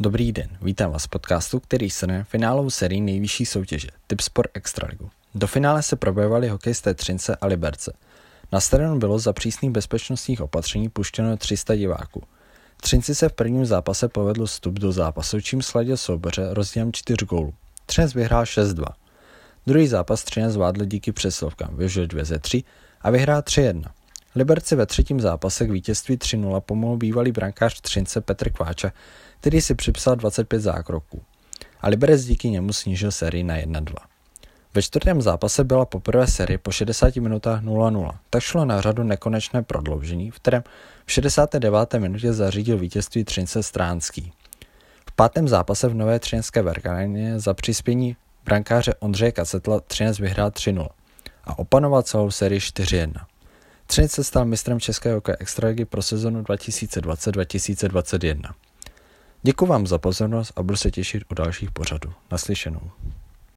Dobrý den, vítám vás v podcastu, který se finálovou sérii nejvyšší soutěže Tipsport Extraligu. Do finále se probojovali hokejisté Třince a Liberce. Na stadionu bylo za přísných bezpečnostních opatření puštěno 300 diváků. Třinci se v prvním zápase povedl vstup do zápasu, čím sladil souboře rozdílem 4 gólů. Třinec vyhrál 6-2. Druhý zápas Třinec zvládl díky přesilovkám, vyžil 2 ze 3 a vyhrál 3-1. Liberci ve třetím zápase k vítězství 3-0 pomohl bývalý brankář Třince Petr Kváča, který si připsal 25 zákroků. A Liberec díky němu snížil sérii na 1-2. Ve čtvrtém zápase byla poprvé série po 60 minutách 0-0, tak šlo na řadu nekonečné prodloužení, v kterém v 69. minutě zařídil vítězství Třince Stránský. V pátém zápase v Nové Třinské Verkaléně za přispění brankáře Ondřeje Kacetla Třinec vyhrál 3-0 a opanoval celou sérii 4-1. Třinec se stal mistrem Českého hokeje extraligy pro sezonu 2020-2021. Děkuji vám za pozornost a budu se těšit u dalších pořadů. Naslyšenou.